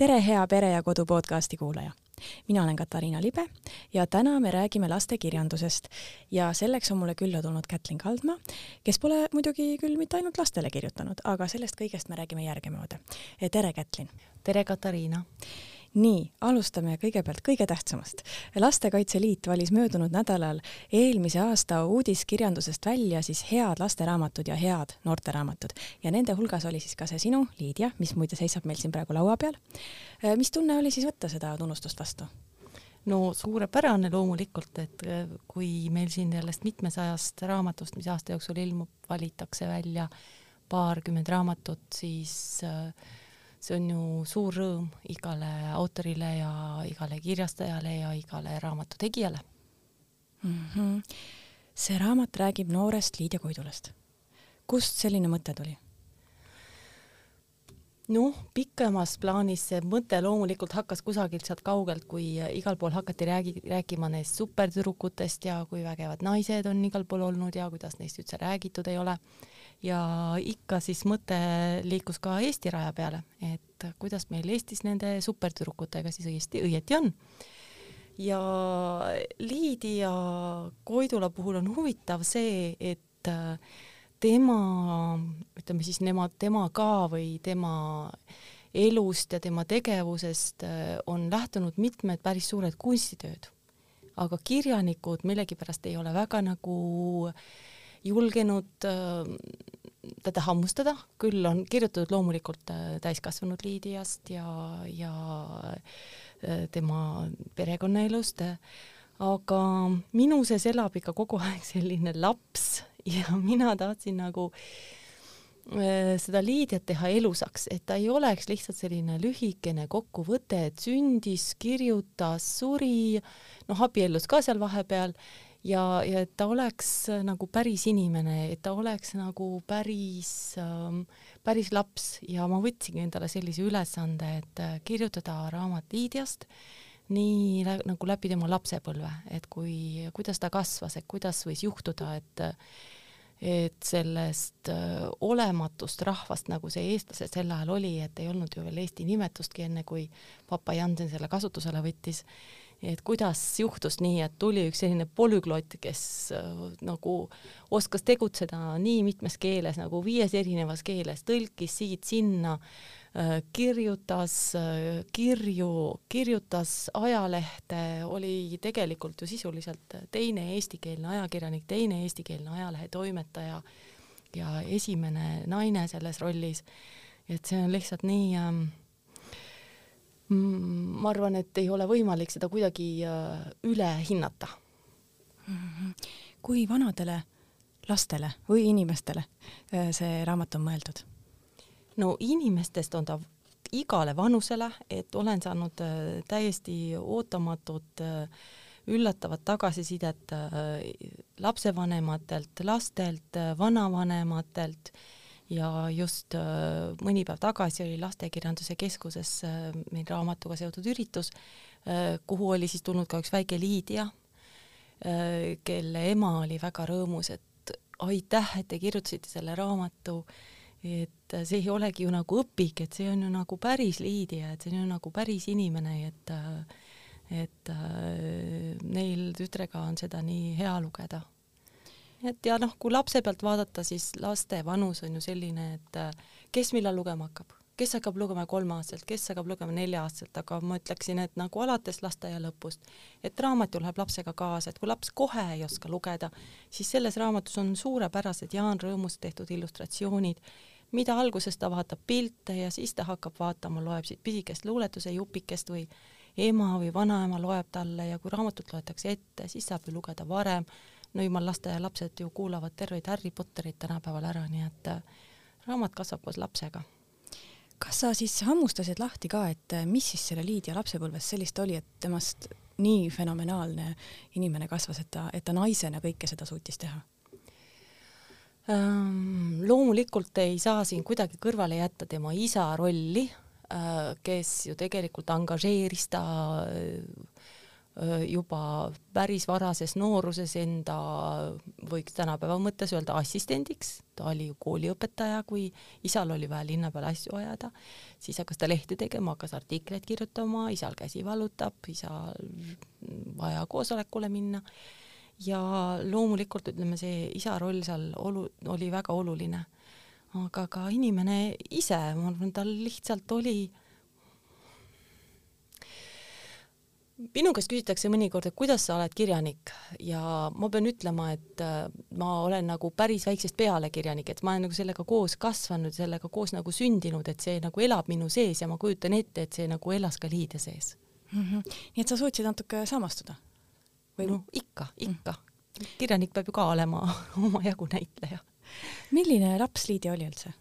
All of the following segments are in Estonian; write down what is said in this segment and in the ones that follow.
tere, hea Pere ja Kodu podcasti kuulaja! mina olen Katariina Libe ja täna me räägime lastekirjandusest ja selleks on mulle külla tulnud Kätlin Kaldma, kes pole muidugi küll mitte ainult lastele kirjutanud, aga sellest kõigest me räägime järgemööda. tere, Kätlin! tere, Katariina! Nii, alustame kõigepealt kõige tähtsamast. lastekaitse Liit valis möödunud nädalal eelmise aasta uudiskirjandusest välja siis head lasteraamatud ja head noorteraamatud ja nende hulgas oli siis ka see sinu, Liidia, mis muide seisab meil siin praegu laua peal. Äh, mis tunne oli siis võtta seda tunnustust vastu? no suurepärane loomulikult, et äh, kui meil siin sellest mitmesajast raamatust, mis aasta jooksul ilmub, valitakse välja paarkümmend raamatut, siis äh, see on ju suur rõõm igale autorile ja igale kirjastajale ja igale raamatu tegijale mm. -hmm. see raamat räägib noorest Liidia Koidulast. kust selline mõte tuli? noh, pikemas plaanis see mõte loomulikult hakkas kusagilt sealt kaugelt, kui igal pool hakati räägi-, rääkima neist supertüdrukutest ja kui vägevad naised on igal pool olnud ja kuidas neist üldse räägitud ei ole ja ikka siis mõte liikus ka Eesti raja peale, et kuidas meil Eestis nende supertüdrukutega siis õieti, õieti on. ja Liidi ja Koidula puhul on huvitav see, et tema, ütleme siis nemad, tema ka või tema elust ja tema tegevusest on lähtunud mitmed päris suured kunstitööd. aga kirjanikud millegipärast ei ole väga nagu äh, julgenud äh, teda hammustada, küll on kirjutatud loomulikult äh, täiskasvanud Liidiast ja, ja äh, tema perekonnaelust, aga minu sees elab ikka kogu aeg selline laps ja mina tahtsin nagu seda Liidiat teha elusaks, et ta ei oleks lihtsalt selline lühikene kokkuvõte, et sündis, kirjutas, suri, noh, abiellus ka seal vahepeal ja, ja et ta oleks äh, nagu päris inimene, et ta oleks nagu päris ähm,, päris laps. Ja ma võtsingi endale sellise ülesande, et äh, kirjutada raamat Liidiast nii nagu läbi tema lapsepõlve, et kui, kuidas ta kasvas, et kuidas võis juhtuda, et et sellest äh, olematust rahvast, nagu see eestlased sel ajal oli, et ei olnud ju veel Eesti nimetustki enne, kui papa Jansen selle kasutusele võttis et kuidas juhtus nii, et tuli üks selline polüglott, kes äh, nagu oskas tegutseda nii mitmes keeles nagu viies erinevas keeles, tõlkis siit-sinna äh,, kirjutas äh, kirju, kirjutas ajalehte, oli tegelikult ju sisuliselt teine eestikeelne ajakirjanik, teine eestikeelne ajalehe toimetaja ja esimene naine selles rollis. et see on lihtsalt nii Mm, ma arvan, et ei ole võimalik seda kuidagi äh, üle hinnata mm. -hmm. kui vanadele lastele või inimestele äh, see raamat on mõeldud? no inimestest on ta igale vanusele, et olen saanud äh, täiesti ootamatut üllatavat tagasisidet lapsevanematelt, lastelt, vanavanematelt ja just äh, mõni päev tagasi oli Lastekirjanduse Keskuses äh, meil raamatuga seotud üritus, äh, kuhu oli siis tulnud ka üks väike Liidia, kelle ema oli väga rõõmus, et aitäh, et te kirjutasite selle raamatu, et see ei olegi ju nagu õpik, et see on ju nagu päris Liidia, et see on ju nagu päris inimene, et et neil tütrega on seda nii hea lugeda et ja noh, kui lapse pealt vaadata, siis laste vanus on ju selline, et äh, kes millal lugema hakkab, kes hakkab lugema kolmeaastaselt, kes hakkab lugema nelja-aastaselt, aga ma ütleksin, et nagu alates lasteaia lõpust, et raamat ju läheb lapsega kaasa, et kui laps kohe ei oska lugeda, siis selles raamatus on suurepärased Jaan Rõõmust tehtud illustratsioonid, mida alguses ta vaatab pilte ja siis ta hakkab vaatama, loeb siit pisikest luuletuse jupikest või ema või vanaema loeb talle ja kui raamatut loetakse ette, siis saab ju lugeda varem no jumal, lasteaialapsed ju kuulavad terveid Harry Potterit tänapäeval ära, nii et äh, raamat kasvab koos lapsega. kas sa siis hammustasid lahti ka, et äh, mis siis selle Liidia lapsepõlves sellist oli, et temast nii fenomenaalne inimene kasvas, et ta, et ta naisena kõike seda suutis teha? Ähm, loomulikult ei saa siin kuidagi kõrvale jätta tema isa rolli, äh, kes ju tegelikult angažeeris ta juba päris varases nooruses enda, võiks tänapäeva mõttes öelda assistendiks, ta oli ju kooliõpetaja, kui isal oli vaja linna peal asju ajada, siis hakkas ta lehte tegema, hakkas artikleid kirjutama, isal käsi valutab, isal vaja koosolekule minna. Ja loomulikult ütleme, see isa roll seal olu-, oli väga oluline. aga ka inimene ise, ma arvan, tal lihtsalt oli minu käest küsitakse mõnikord, et kuidas sa oled kirjanik ja ma pean ütlema, et äh, ma olen nagu päris väiksest peale kirjanik, et ma olen nagu sellega koos kasvanud, sellega koos nagu sündinud, et see nagu elab minu sees ja ma kujutan ette, et see nagu elas ka Liide sees mm. -hmm. nii et sa suutsid natuke samastuda? või no ikka, ikka mm.. kirjanik peab ju ka olema omajagu näitleja. milline laps Liidi oli üldse?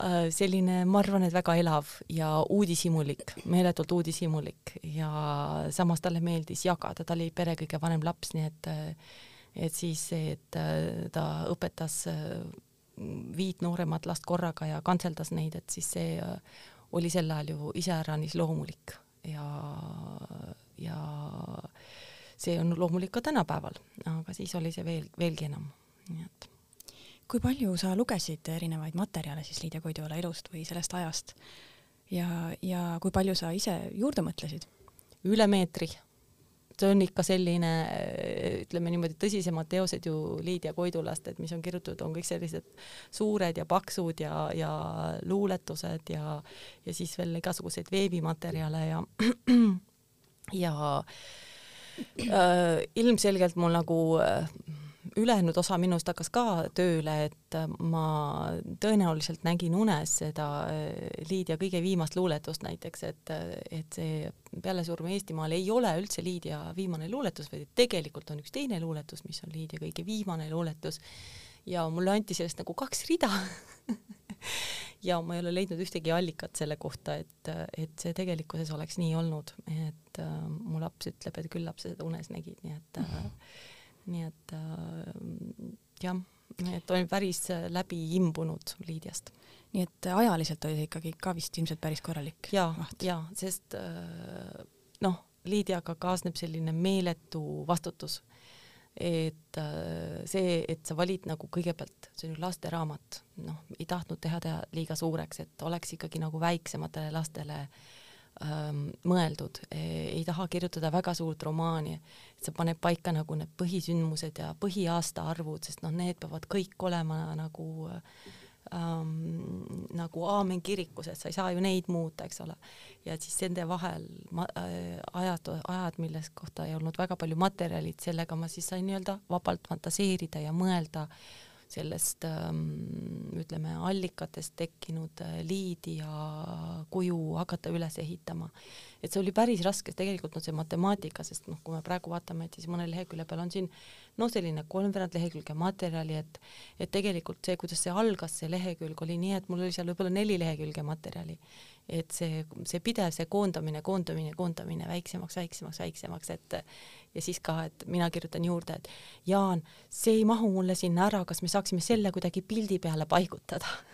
Äh, selline, ma arvan, et väga elav ja uudishimulik, meeletult uudishimulik ja samas talle meeldis jagada, ta oli pere kõige vanem laps, nii et et siis see, et äh, ta õpetas äh, viit nooremat last korraga ja kantseldas neid, et siis see oli sel ajal ju iseäranis loomulik ja, ja see on loomulik ka tänapäeval, aga siis oli see veel, veelgi enam, nii et kui palju sa lugesid erinevaid materjale siis Liidia Koidula elust või sellest ajast ja, ja kui palju sa ise juurde mõtlesid? üle meetri. see on ikka selline, ütleme niimoodi, tõsisemad teosed ju Liidia Koidulast, et mis on kirjutatud, on kõik sellised suured ja paksud ja, ja luuletused ja, ja siis veel igasuguseid veebimaterjale ja, ja äh, ilmselgelt mul nagu äh, ülejäänud osa minust hakkas ka tööle, et ma tõenäoliselt nägin unes seda äh, Liidia kõige viimast luuletust näiteks, et, et see Pealesurm Eestimaal ei ole üldse Liidia viimane luuletus, vaid tegelikult on üks teine luuletus, mis on Liidia kõige viimane luuletus. Ja mulle anti sellest nagu kaks rida ja ma ei ole leidnud ühtegi allikat selle kohta, et, et see tegelikkuses oleks nii olnud, et äh, mu laps ütleb, et küllap sa seda unes nägid, nii et äh, nii et äh, jah, et olen päris läbi imbunud Liidiast. nii et ajaliselt oli see ikkagi ka vist ilmselt päris korralik? ja, ja sest äh, noh, Liidiaga kaasneb selline meeletu vastutus. et äh, see, et sa valid nagu kõigepealt, see on ju lasteraamat, noh, ei tahtnud teha teha liiga suureks, et oleks ikkagi nagu väiksematele lastele äh, mõeldud, ei taha kirjutada väga suurt romaani, et see paneb paika nagu need põhisündmused ja põhiaastaarvud, sest noh, need peavad kõik olema nagu ähm, nagu aamen kirikus, et sa ei saa ju neid muuta, eks ole. ja siis nende vahel ma, äh, ajad, ajad, milles kohta ei olnud väga palju materjalid, sellega ma siis sain nii-öelda vabalt fantaseerida ja mõelda äh, sellest ähm, ütleme, allikatest tekkinud äh, liidi ja kuju hakata üles ehitama. Et see oli päris raske, tegelikult on see matemaatika, sest noh, kui me praegu vaatame, et siis mõne lehekülje peal on siin noh, selline kolmveerand lehekülge materjali, et et tegelikult see, kuidas see algas, see lehekülg oli nii, et mul oli seal võib-olla neli lehekülge materjali. Et see, see pidev, see koondamine, koondamine, koondamine väiksemaks, väiksemaks, väiksemaks, et ja siis ka, et mina kirjutan juurde, et Jaan, see ei mahu mulle sinna ära, kas me saaksime selle kuidagi pildi peale paigutada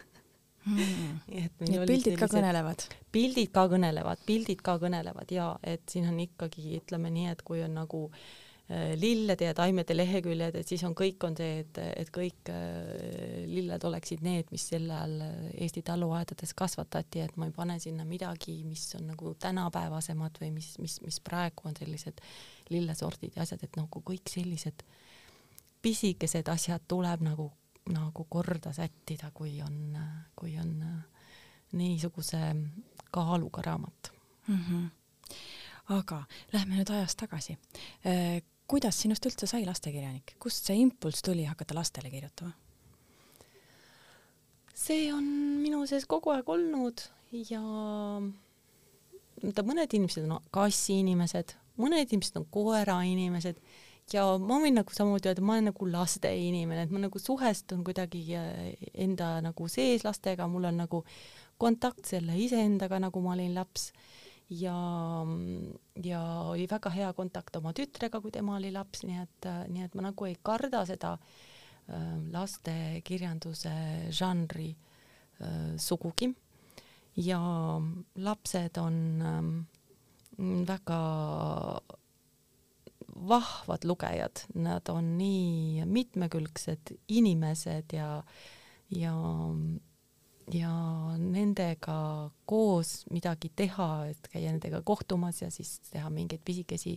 hmm.. et Need pildid ka kõnelevad? pildid ka kõnelevad, pildid ka kõnelevad ja et siin on ikkagi, ütleme nii, et kui on nagu äh, Äh, lillede ja taimede leheküljed, et siis on kõik on see, et, et kõik äh, lilled oleksid need, mis sel ajal äh, Eesti taluaedades kasvatati, et ma ei pane sinna midagi, mis on nagu tänapäevasemad või mis, mis, mis praegu on sellised lillesordid ja asjad, et nagu kõik sellised pisikesed asjad tuleb nagu, nagu korda sättida, kui on, kui on niisuguse kaaluga raamat mm. -hmm aga lähme nüüd ajas tagasi kuidas sinust üldse sai lastekirjanik, kust see impulss tuli hakata lastele kirjutama? see on minu sees kogu aeg olnud ja mõned inimesed on kassiinimesed, mõned inimesed on koerainimesed ja ma võin nagu samamoodi öelda, ma olen nagu lasteinimene, et ma nagu suhestun kuidagi äh, enda nagu sees lastega, mul on nagu kontakt selle iseendaga, nagu ma olin laps ja, ja oli väga hea kontakt oma tütrega, kui tema oli laps, nii et, nii et ma nagu ei karda seda äh, lastekirjanduse žanri äh, sugugi. ja lapsed on äh, väga vahvad lugejad, nad on nii mitmekülgsed inimesed ja, ja ja nendega koos midagi teha, et käia nendega kohtumas ja siis teha mingeid pisikesi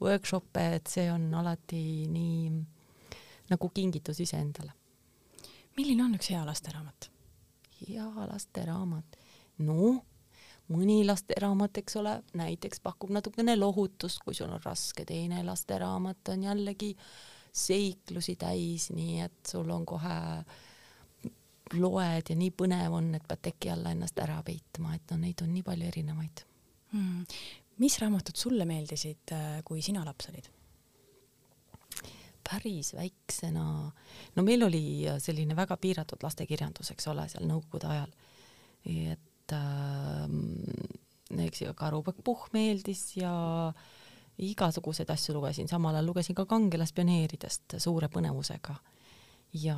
workshop'e, et see on alati nii nagu kingitus iseendale. milline on üks hea lasteraamat? hea lasteraamat? no mõni lasteraamat, eks ole, näiteks pakub natukene lohutust, kui sul on raske, teine lasteraamat on jällegi seiklusi täis, nii et sul on kohe loed ja nii põnev on, et pead teki alla ennast ära peitma, et no neid on nii palju erinevaid hmm.. mis raamatud sulle meeldisid, kui sina laps olid? päris väiksena, no meil oli selline väga piiratud lastekirjandus, eks ole, seal nõukogude ajal. et äh, eks ju Karupõkk Puhh meeldis ja igasuguseid asju lugesin, samal ajal lugesin ka Kangelast pioneeridest suure põnevusega ja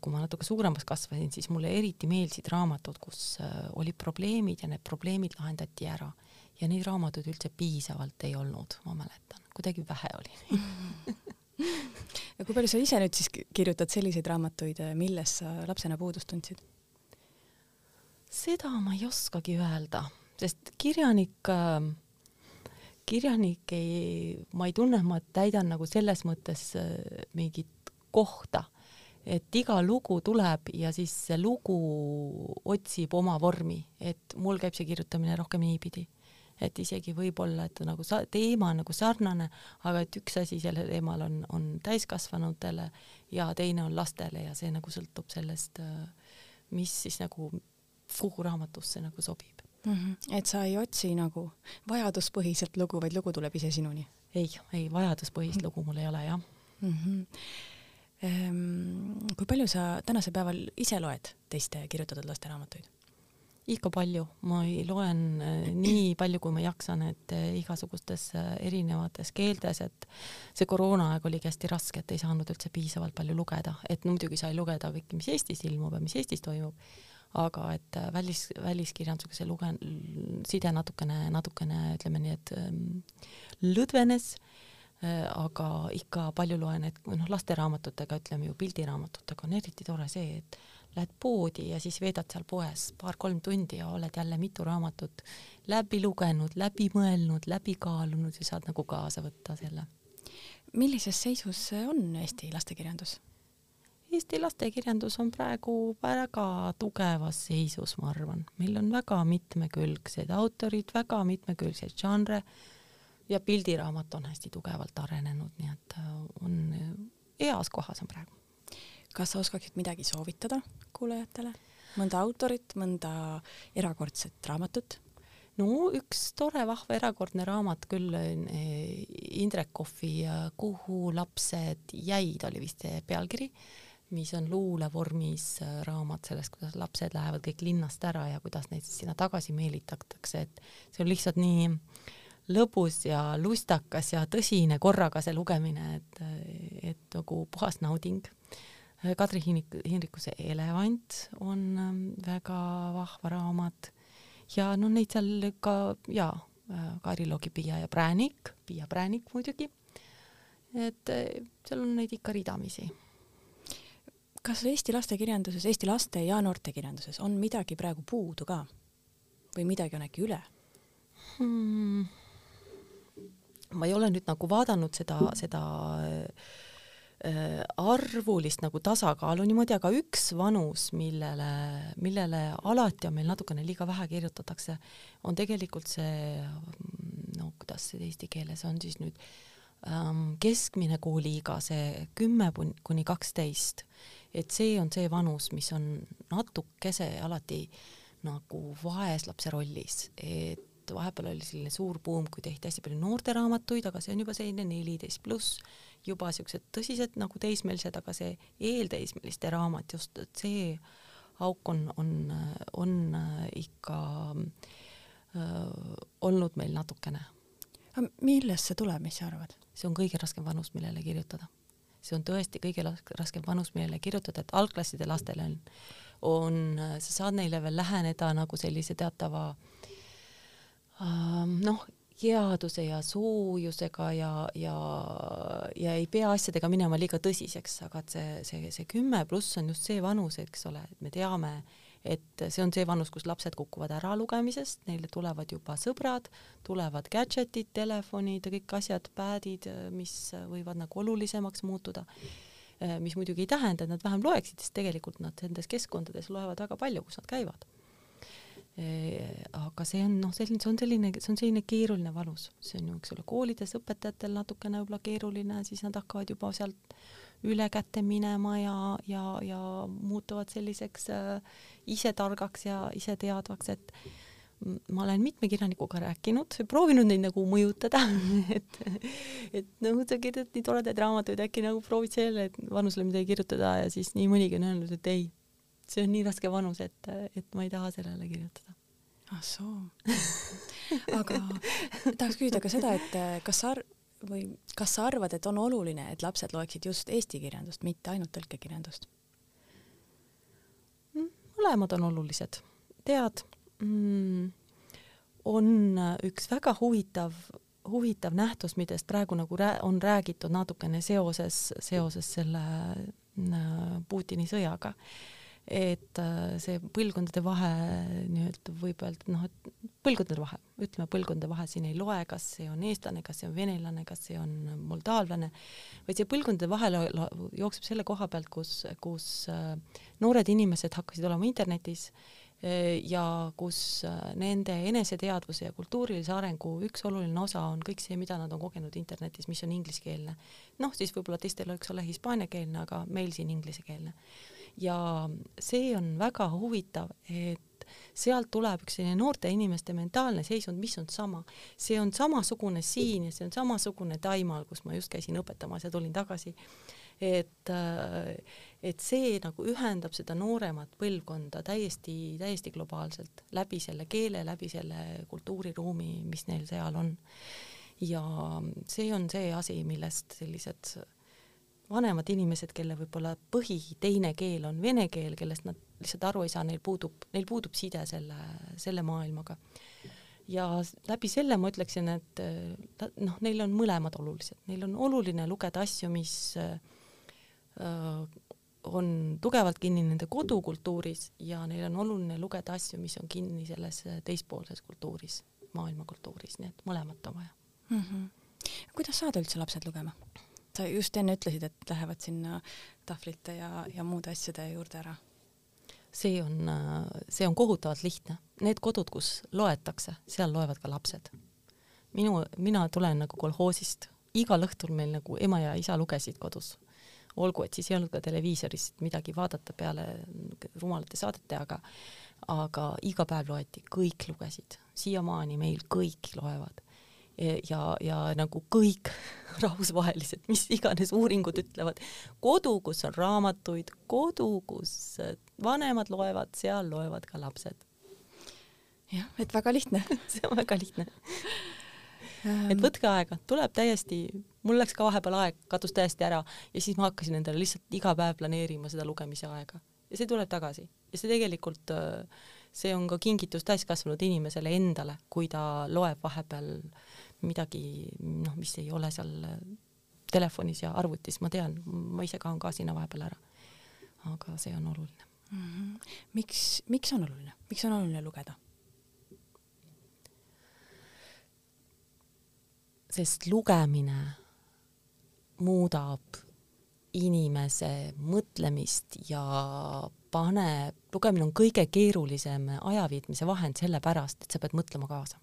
kui ma natuke suuremaks kasvasin, siis mulle eriti meeldisid raamatud, kus äh, olid probleemid ja need probleemid lahendati ära. ja neid raamatuid üldse piisavalt ei olnud, ma mäletan, kuidagi vähe oli ja kui palju sa ise nüüd siis kirjutad selliseid raamatuid, millest sa lapsena puudust tundsid? Seda ma ei oskagi öelda, sest kirjanik, äh, kirjanik ei, ma ei tunne, et ma täidan nagu selles mõttes mingit kohta. Et iga lugu tuleb ja siis see lugu otsib oma vormi, et mul käib see kirjutamine rohkem niipidi, et isegi võib-olla, et nagu sa, teema on nagu sarnane, aga et üks asi sellel teemal on, on täiskasvanutele ja teine on lastele ja see nagu sõltub sellest, mis siis nagu kuhu raamatusse nagu sobib mm. -hmm. et sa ei otsi nagu vajaduspõhiselt lugu, vaid lugu tuleb ise sinuni? ei, ei vajaduspõhist lugu mul ei ole jah mm. -hmm Ehm, kui palju sa tänasel päeval ise loed teiste kirjutatud lasteraamatuid? ikka palju, ma loen äh, nii palju, kui ma jaksan, et äh, igasugustes äh, erinevates keeltes, et see koroonaaeg oligi hästi raske, et ei saanud üldse piisavalt palju lugeda, et no muidugi sai lugeda kõike, mis Eestis ilmub ja mis Eestis toimub, aga et välis, väliskirjandusega see luge-, side natukene, natukene ütleme nii, et ähm, lõdvenes Äh, aga ikka palju loen, et noh, lasteraamatutega, ütleme ju pildiraamatutega on eriti tore see, et lähed poodi ja siis veedad seal poes paar-kolm tundi ja oled jälle mitu raamatut läbi lugenud, läbi mõelnud, läbi kaalunud ja saad nagu kaasa võtta selle. millises seisus on Eesti lastekirjandus? Eesti lastekirjandus on praegu väga tugevas seisus, ma arvan, meil on väga mitmekülgsed autorid, väga mitmekülgseid žanre ja pildiraamat on hästi tugevalt arenenud, nii et äh, on äh, heas kohas on praegu. kas sa oskaksid midagi soovitada kuulajatele, mõnda autorit, mõnda erakordset raamatut? no üks tore vahva erakordne raamat küll, äh, Indrek Kohvi Kuhu lapsed jäid, oli vist see pealkiri, mis on luulevormis raamat sellest, kuidas lapsed lähevad kõik linnast ära ja kuidas neid siis sinna tagasi meelitatakse, et see on lihtsalt nii äh, lõbus ja lustakas ja tõsine korraga see lugemine, et, et nagu puhas nauding. Kadri Hiinik, Hinrikuse Elevant on ähm, väga vahva raamat ja no neid seal ka ja Kairi Loogi Piia ja Präänik, Piia Präänik muidugi. et äh, seal on neid ikka ridamisi kas Eesti lastekirjanduses, Eesti laste ja noortekirjanduses on midagi praegu puudu ka või midagi on äkki üle hmm.? ma ei ole nüüd nagu vaadanud seda, seda äh, arvulist nagu tasakaalu niimoodi, aga üks vanus, millele, millele alati on meil natukene liiga vähe kirjutatakse, on tegelikult see, no kuidas see eesti keeles on siis nüüd ähm,, keskmine kooliiga, see kümme kuni kaksteist, et see on see vanus, mis on natukese alati nagu vaeslapse rollis, et vahepeal oli selline suur buum, kui tehti hästi palju noorteraamatuid, aga see on juba selline neliteist pluss, juba siuksed tõsised nagu teismelised, aga see eelteismeliste raamat just, et see auk on, on, on ikka äh, olnud meil natukene. millest see tuleb, mis sa arvad? see on kõige raskem vanus, millele kirjutada. See on tõesti kõige raskem vanus, millele kirjutada, et algklasside lastele on, on, sa saad neile veel läheneda nagu sellise teatava äh, noh, headuse ja soojusega ja, ja, ja ei pea asjadega minema liiga tõsiseks, aga et see, see, see kümme pluss on just see vanus, eks ole, et me teame, et see on see vanus, kus lapsed kukuvad ära lugemisest, neile tulevad juba sõbrad, tulevad gadget'id, telefonid ja kõik asjad, pad'id, mis võivad nagu olulisemaks muutuda. mis muidugi ei tähenda, et nad vähem loeksid, sest tegelikult nad nendes keskkondades loevad väga palju, kus nad käivad aga see on noh, selline, see on selline, see on selline keeruline valus, see on ju, eks ole, koolides õpetajatel natukene võib-olla keeruline, siis nad hakkavad juba sealt ülekäte minema ja, ja, ja muutuvad selliseks äh, isetargaks ja iseteadvaks, et ma olen mitme kirjanikuga rääkinud, proovinud neid nagu mõjutada et, et noh, sa kirjutad nii toredaid raamatuid, äkki nagu proovid selle vanusele midagi kirjutada ja siis nii mõnigi on öelnud, et ei see on nii raske vanus, et, et ma ei taha sellele kirjutada. ah soo. aga tahaks küsida ka seda, et kas sa või kas sa arvad, et on oluline, et lapsed loeksid just eesti kirjandust, mitte ainult tõlkekirjandust? Mm, mõlemad on olulised. tead mm,, on üks väga huvitav, huvitav nähtus, millest praegu nagu rää-, on räägitud natukene seoses, seoses selle mm, Putini sõjaga et äh, see põlvkondade vahe nii-öelda võib öelda, noh, et põlvkondade vahe, ütleme põlvkondade vahe siin ei loe, kas see on eestlane, kas see on venelane, kas see on moldaavlane, vaid see põlvkondade vahe jookseb selle koha pealt, kus, kus äh, noored inimesed hakkasid olema internetis äh, ja kus nende eneseteadvuse ja kultuurilise arengu üks oluline osa on kõik see, mida nad on kogenud internetis, mis on ingliskeelne. noh, siis võib-olla teistel, eks ole, hispaaniakeelne, aga meil siin inglisekeelne ja see on väga huvitav, et sealt tuleb üks selline noorte inimeste mentaalne seisund, mis on sama. see on samasugune siin ja see on samasugune Taimaal, kus ma just käisin õpetamas ja tulin tagasi. et, äh, et see nagu ühendab seda nooremat põlvkonda täiesti, täiesti globaalselt läbi selle keele, läbi selle kultuuriruumi, mis neil seal on. ja see on see asi, millest sellised vanemad inimesed, kelle võib-olla põhi teine keel on vene keel, kellest nad lihtsalt aru ei saa, neil puudub, neil puudub side selle, selle maailmaga. ja läbi selle ma ütleksin, et noh, neil on mõlemad olulised, neil on oluline lugeda asju, mis äh, on tugevalt kinni nende kodukultuuris ja neil on oluline lugeda asju, mis on kinni selles teispoolses kultuuris, maailmakultuuris, nii et mõlemat on vaja mm. -hmm. kuidas saada üldse lapsed lugema? Sa just enne ütlesid, et lähevad sinna tahvlite ja, ja muude asjade juurde ära. see on, see on kohutavalt lihtne. Need kodud, kus loetakse, seal loevad ka lapsed. minu, mina tulen nagu kolhoosist, igal õhtul meil nagu ema ja isa lugesid kodus. olgu, et siis ei olnud ka televiisoris midagi vaadata peale rumalate saadete, aga aga iga päev loeti, kõik lugesid, siiamaani meil kõik loevad ja, ja nagu kõik rahvusvahelised, mis iganes uuringud ütlevad, kodu, kus on raamatuid, kodu, kus vanemad loevad, seal loevad ka lapsed. jah, et väga lihtne. See on väga lihtne. Et võtke aega, tuleb täiesti, mul läks ka vahepeal aeg, kadus täiesti ära ja siis ma hakkasin endale lihtsalt iga päev planeerima seda lugemise aega. Ja see tuleb tagasi. Ja see tegelikult, see on ka kingitus täiskasvanud inimesele endale, kui ta loeb vahepeal äh, midagi noh, mis ei ole seal telefonis ja arvutis, ma tean, ma ise kaon ka sinna vahepeal ära. aga see on oluline mm. -hmm. miks, miks on oluline, miks on oluline lugeda? sest lugemine muudab inimese mõtlemist ja paneb, lugemine on kõige keerulisem ajaviitmise vahend sellepärast, et sa pead mõtlema kaasa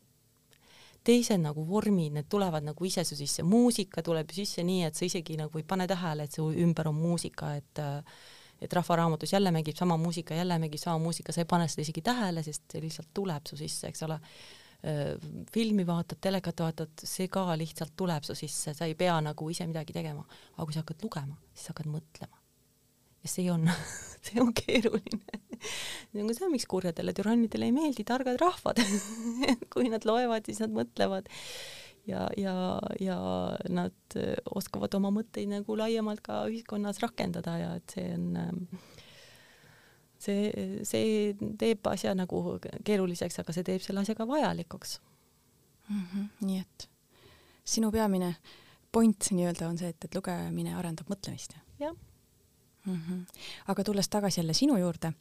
teised nagu vormid, need tulevad nagu ise su sisse, muusika tuleb sisse nii, et sa isegi nagu ei pane tähele, et su ümber on muusika, et et Rahvaraamatus jälle mängib sama muusika, jälle mängib sama muusika, sa ei pane seda isegi tähele, sest see lihtsalt tuleb su sisse, eks ole. filmi vaatad, telekat vaatad, see ka lihtsalt tuleb su sisse, sa ei pea nagu ise midagi tegema. aga kui sa hakkad lugema, siis hakkad mõtlema ja see on see on keeruline. see on miks kurjadele türannidele ei meeldi targad rahvad kui nad loevad, siis nad mõtlevad ja, ja, ja nad oskavad oma mõtteid nagu laiemalt ka ühiskonnas rakendada ja et see on see, see teeb asja nagu keeruliseks, aga see teeb selle asja ka vajalikuks mm. -hmm. nii et sinu peamine point nii-öelda on see, et, et lugemine arendab mõtlemist. jah mm. -hmm. aga tulles tagasi jälle sinu juurde,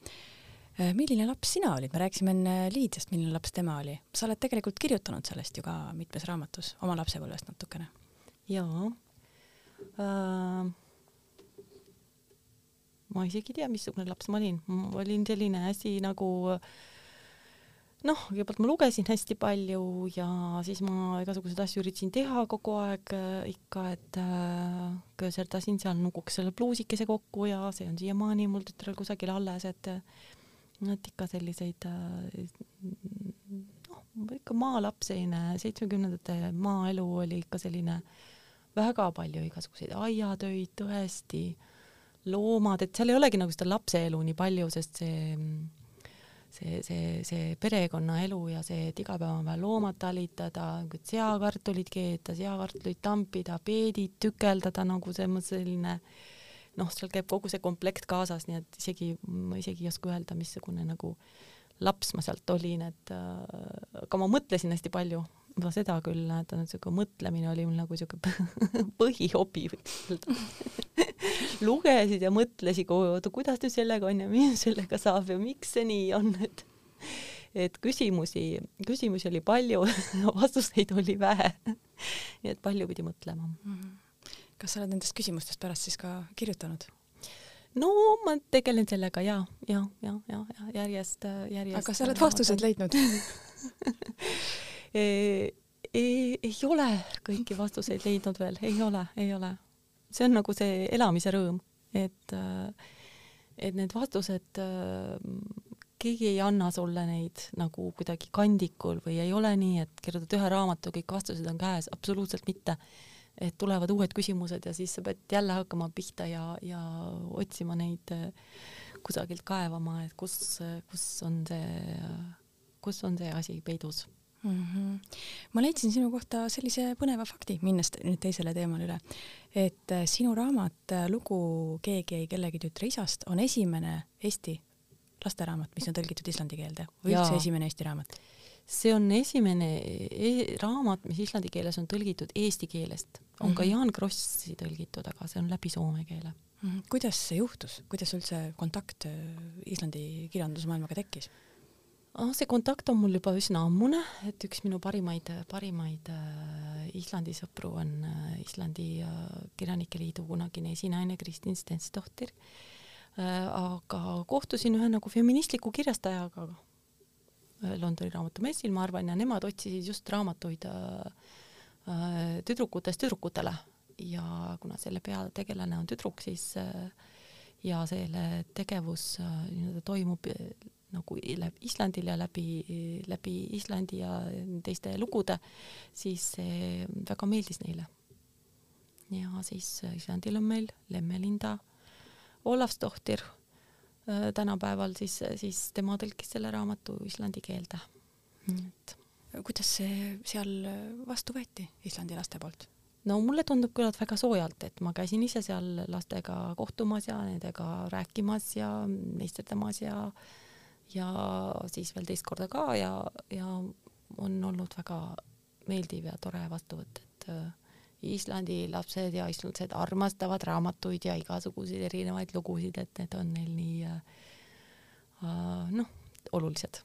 äh, milline laps sina olid, me rääkisime enne Liidiast, milline laps tema oli. sa oled tegelikult kirjutanud sellest ju ka mitmes raamatus oma lapsepõlvest natukene. jaa äh,. ma isegi ei tea, missugune laps ma olin, ma olin selline hästi nagu äh, noh, kõigepealt ma lugesin hästi palju ja siis ma igasuguseid asju üritasin teha kogu aeg äh, ikka, et äh, kööserdasin seal nukuks selle pluusikese kokku ja see on siiamaani mul tütrel kusagil alles, et et ikka selliseid äh, noh, ikka maalaps selline, seitsmekümnendate maaelu oli ikka selline väga palju igasuguseid aiatöid tõesti, loomad, et seal ei olegi nagu seda lapse elu nii palju, sest see see, see, see perekonnaelu ja see, et iga päev on vaja loomad talitada, seakartulid keeta, seakartulit tampida, peedid tükeldada nagu selline noh, seal käib kogu see komplekt kaasas, nii et isegi, ma isegi ei oska öelda, missugune nagu laps ma sealt olin, et äh, aga ma mõtlesin hästi palju, no seda küll, et niisugune mõtlemine oli mul nagu niisugune põhihobi võiks öelda lugesid ja mõtlesid, oota, kuidas nüüd sellega on ja mis sellega saab ja miks see nii on, et et küsimusi, küsimusi oli palju vastuseid oli vähe. nii et palju pidi mõtlema mm. -hmm. kas sa oled nendest küsimustest pärast siis ka kirjutanud? no ma tegelen sellega ja, ja, ja, ja, ja järjest, järjest. aga sa oled vastused leidnud ei, ei, ole kõiki vastuseid leidnud veel, ei ole, ei ole. See on nagu see elamise rõõm, et, et need vastused, keegi ei anna sulle neid nagu kuidagi kandikul või ei ole nii, et kirjutad ühe raamatu, kõik vastused on käes, absoluutselt mitte. et tulevad uued küsimused ja siis sa pead jälle hakkama pihta ja, ja otsima neid kusagilt kaevama, et kus, kus on see, kus on see asi peidus mm. -hmm. ma leidsin sinu kohta sellise põneva fakti, minnes nüüd teisele teemale üle, et äh, sinu raamat äh, Lugu Keegi ei kellegi tütre isast on esimene Eesti lasteraamat, mis on tõlgitud islandi keelde või üldse esimene Eesti raamat? see on esimene e raamat, mis islandi keeles on tõlgitud eesti keelest, on mm -hmm. ka mhm. Jaan Krossi tõlgitud, aga see on läbi soome keele mm. -hmm. kuidas see juhtus, kuidas üldse kontakt äh, Islandi kirjandusmaailmaga tekkis? Oh, see kontakt on mul juba üsna ammune, et üks minu parimaid, parimaid äh, Islandi sõpru on äh, Islandi äh, Kirjanike Liidu kunagine esinaine Kristin Stensdohtir äh,. aga kohtusin ühe nagu feministliku kirjastajaga äh, Londoni raamatumessil, ma arvan, ja nemad otsisid just raamatuid äh, äh, tüdrukutest tüdrukutele ja kuna selle peategelane on tüdruk, siis äh, ja selle tegevus äh, nii-öelda toimub nagu Islandil ja läbi, läbi Islandi ja teiste lugude, siis see väga meeldis neile. ja siis Islandil on meil Lemmelinda Olavsdohtir äh, tänapäeval, siis, siis tema tõlkis selle raamatu islandi keelde. et kuidas see seal vastu võeti Islandi laste poolt? no mulle tundub küll, et väga soojalt, et ma käisin ise seal lastega kohtumas ja nendega rääkimas ja meisterdamas ja äh, ja siis veel teist korda ka ja, ja on olnud väga meeldiv ja tore vastuvõtt, et äh, Islandi lapsed ja islandlased armastavad raamatuid ja igasuguseid erinevaid lugusid, et need on neil nii äh, äh, noh, olulised.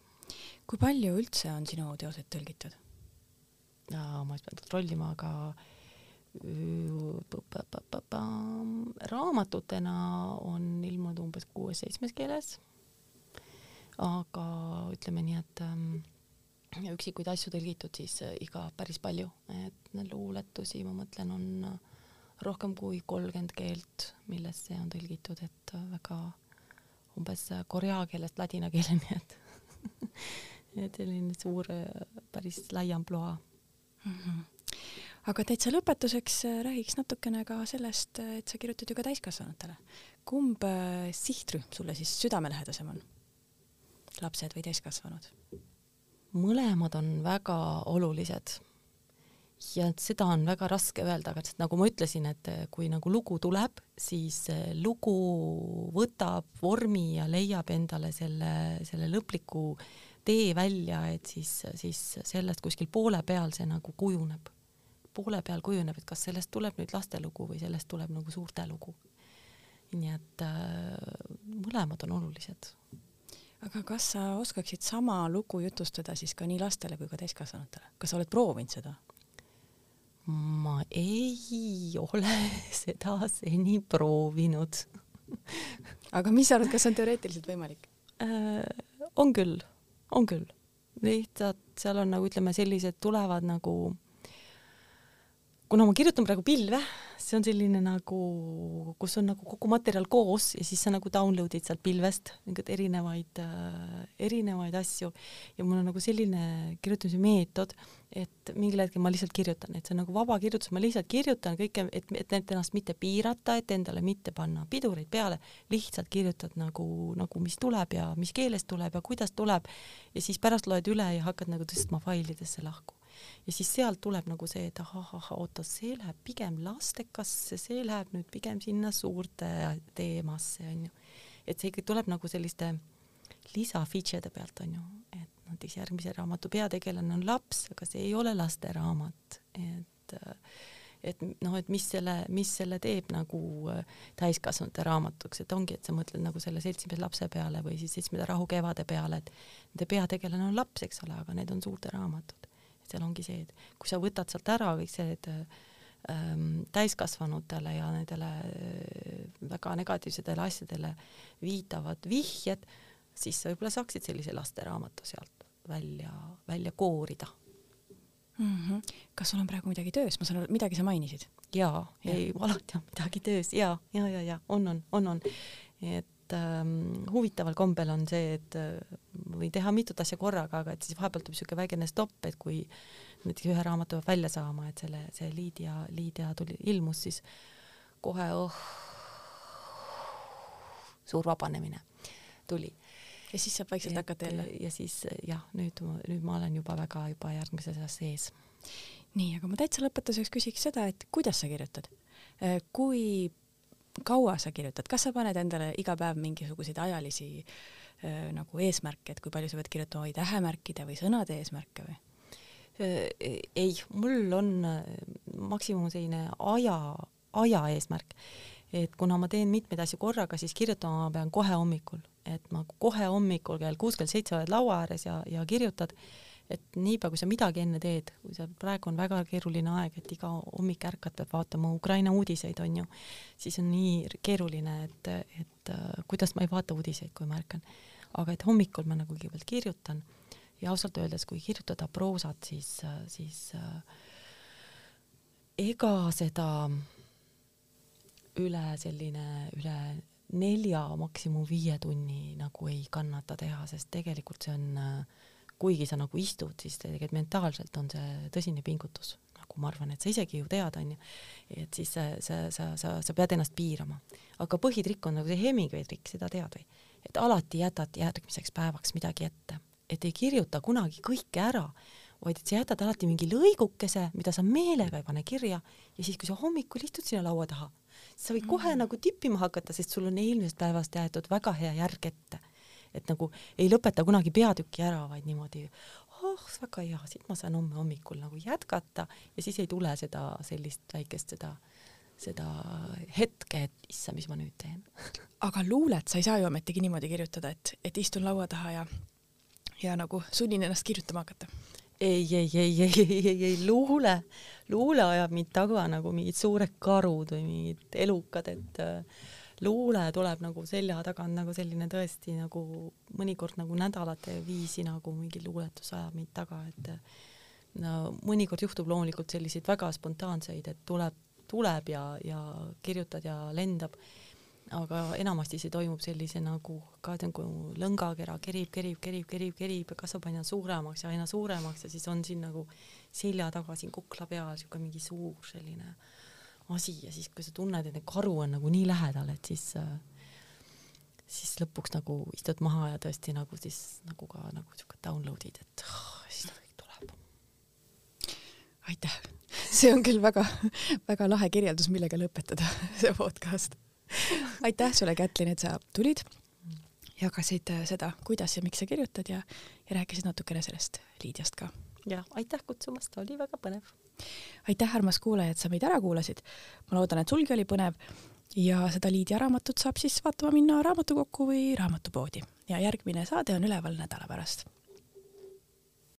kui palju üldse on sinu teoseid tõlgitud? ma ei pea kontrollima, aga raamatutena on ilmunud umbes kuues-seitsmes keeles aga ütleme nii, et ähm, üksikuid asju tõlgitud siis äh, iga päris palju, et luuletusi, ma mõtlen, on äh, rohkem kui kolmkümmend keelt, millesse on tõlgitud, et äh, väga umbes korea keelest ladina keeleni, et et selline suur, päris lai ampluaa mm. -hmm. aga täitsa lõpetuseks räägiks natukene ka sellest, et sa kirjutad ju ka täiskasvanutele. kumb sihtrühm sulle siis südamelähedasem on? Lapsed või täiskasvanud? mõlemad on väga olulised ja seda on väga raske öelda, aga nagu ma ütlesin, et kui nagu lugu tuleb, siis lugu võtab vormi ja leiab endale selle, selle lõpliku tee välja, et siis, siis sellest kuskil poole peal see nagu kujuneb. poole peal kujuneb, et kas sellest tuleb nüüd lastelugu või sellest tuleb nagu suurte lugu. nii et äh, mõlemad on olulised. Aga kas sa oskaksid sama lugu jutustada siis ka nii lastele kui ka täiskasvanutele, kas sa oled proovinud seda? ma ei ole seda seni proovinud aga mis sa arvad, kas on teoreetiliselt võimalik äh,? on küll, on küll. lihtsalt seal on nagu ütleme, sellised tulevad nagu, kuna ma kirjutan praegu pilve, see on selline nagu, kus on nagu kogu materjal koos ja siis sa nagu download'id sealt pilvest mingeid erinevaid äh,, erinevaid asju. Ja mul on nagu selline kirjutamise meetod, et mingil hetkel ma lihtsalt kirjutan, et see on nagu vaba kirjutus, ma lihtsalt kirjutan kõike, et, et, ennast mitte piirata, et endale mitte panna pidureid peale, lihtsalt kirjutad nagu, nagu mis tuleb ja mis keeles tuleb ja kuidas tuleb. Ja siis pärast loed üle ja hakkad nagu tõstma failidesse lahku ja siis sealt tuleb nagu see, et ahah, oota, see läheb pigem lastekasse, see läheb nüüd pigem sinna suurte teemasse, onju. et see ikka tuleb nagu selliste lisa feature'de pealt, onju, et näiteks järgmise raamatu peategelane on laps, aga see ei ole lasteraamat, et et noh, et mis selle, mis selle teeb nagu täiskasvanute raamatuks, et ongi, et sa mõtled nagu selle seltsimees lapse peale või siis seitsmenda rahu kevade peale, et nende peategelane on laps, eks ole, aga need on suurte raamatud seal ongi see, et kui sa võtad sealt ära kõik need ähm, täiskasvanutele ja nendele äh, väga negatiivsetele asjadele viitavad vihjed, siis sa võib-olla saaksid sellise lasteraamatu sealt välja, välja koorida mm. -hmm. kas sul on praegu midagi töös, ma saan aru, midagi sa mainisid? jaa ja., ei alati on midagi töös ja, ja, ja, ja on, on, on, on, et et ähm, huvitaval kombel on see, et äh, võin teha mitut asja korraga, aga et siis vahepeal tuleb niisugune väikene stopp, et kui näiteks ühe raamatu peab välja saama, et selle, see Liidia, Liidia tuli, ilmus, siis kohe oh, suur vabanemine tuli. ja siis saab vaikselt hakata jälle? ja siis jah, nüüd, nüüd ma olen juba väga juba järgmises asjas sees. nii, aga ma täitsa lõpetuseks küsiks seda, et kuidas sa kirjutad? Äh, kui kaua sa kirjutad, kas sa paned endale iga päev mingisuguseid ajalisi äh, nagu eesmärke, et kui palju sa pead kirjutama või tähemärkide või sõnade eesmärke või? ei, mul on maksimum selline aja, aja eesmärk, et kuna ma teen mitmeid asju korraga, siis kirjutama ma pean kohe hommikul, et ma kohe hommikul kell kuus, kell seitse oled laua ääres ja, ja kirjutad et niipea, kui sa midagi enne teed, kui sa, praegu on väga keeruline aeg, et iga hommik ärkad, peab vaatama Ukraina uudiseid, on ju, siis on nii keeruline, et, et äh, kuidas ma ei vaata uudiseid, kui ma ärkan. aga et hommikul ma nagu kõigepealt kirjutan ja ausalt öeldes, kui kirjutada proosat, siis, siis äh, ega seda üle selline, üle nelja, maksimum viie tunni nagu ei kannata teha, sest tegelikult see on äh, kuigi sa nagu istud, siis tegelikult mentaalselt on see tõsine pingutus, nagu ma arvan, et sa isegi ju tead, onju, et siis sa, sa, sa, sa, sa pead ennast piirama. aga põhitrikk on nagu see Hemingway trikk, seda tead või? et alati jätad järgmiseks päevaks midagi ette, et ei kirjuta kunagi kõike ära, vaid et sa jätad alati mingi lõigukese, mida sa meelega ei pane kirja ja siis, kui sa hommikul istud sinna laua taha, sa võid kohe mm nagu tippima hakata, sest sul on eilsest päevast jäetud väga hea järg ette et nagu ei lõpeta kunagi peatükki ära, vaid niimoodi oh, väga hea, siit ma saan homme hommikul nagu jätkata. Ja siis ei tule seda sellist väikest seda, seda hetke, et issand, mis ma nüüd teen. Aga luulet sa ei saa ju ometigi niimoodi kirjutada, et, et istun laua taha ja, ja nagu sunnin ennast kirjutama hakata. Ei, ei, ei, ei, ei, ei, ei, luule, luule ajab mind taga nagu mingid suured karud või mingid elukad, et äh, luule tuleb nagu selja tagant nagu selline tõesti nagu mõnikord nagu nädalate viisi nagu mingi luuletus ajab mind taga, et no mõnikord juhtub loomulikult selliseid väga spontaanseid, et tuleb, tuleb ja, ja kirjutad ja lendab, aga enamasti see toimub sellise nagu ka nagu lõngakera kerib, kerib, kerib, kerib, kerib ja kasvab aina suuremaks ja aina suuremaks ja siis on siin nagu selja taga siin kukla peal niisugune mingi suur selline äh, asi ja siis, kui sa tunned, et karu on nagu nii lähedal, et siis äh, siis lõpuks nagu istud maha ja tõesti nagu siis nagu ka nagu siuke download'id, et oh, siis kõik tuleb. aitäh, see on küll väga-väga lahe kirjeldus, millega lõpetada see podcast. aitäh sulle, Kätlin, et sa tulid jagasid äh, seda, kuidas ja miks sa kirjutad ja, ja rääkisid natukene sellest Liidiast ka. ja aitäh kutsumast, oli väga põnev. Aitäh, armas kuulaja, et sa meid ära kuulasid. ma loodan, et sulgi oli põnev. Ja seda Liidia raamatut saab siis vaatama minna raamatukokku või raamatupoodi. Ja järgmine saade on üleval nädala pärast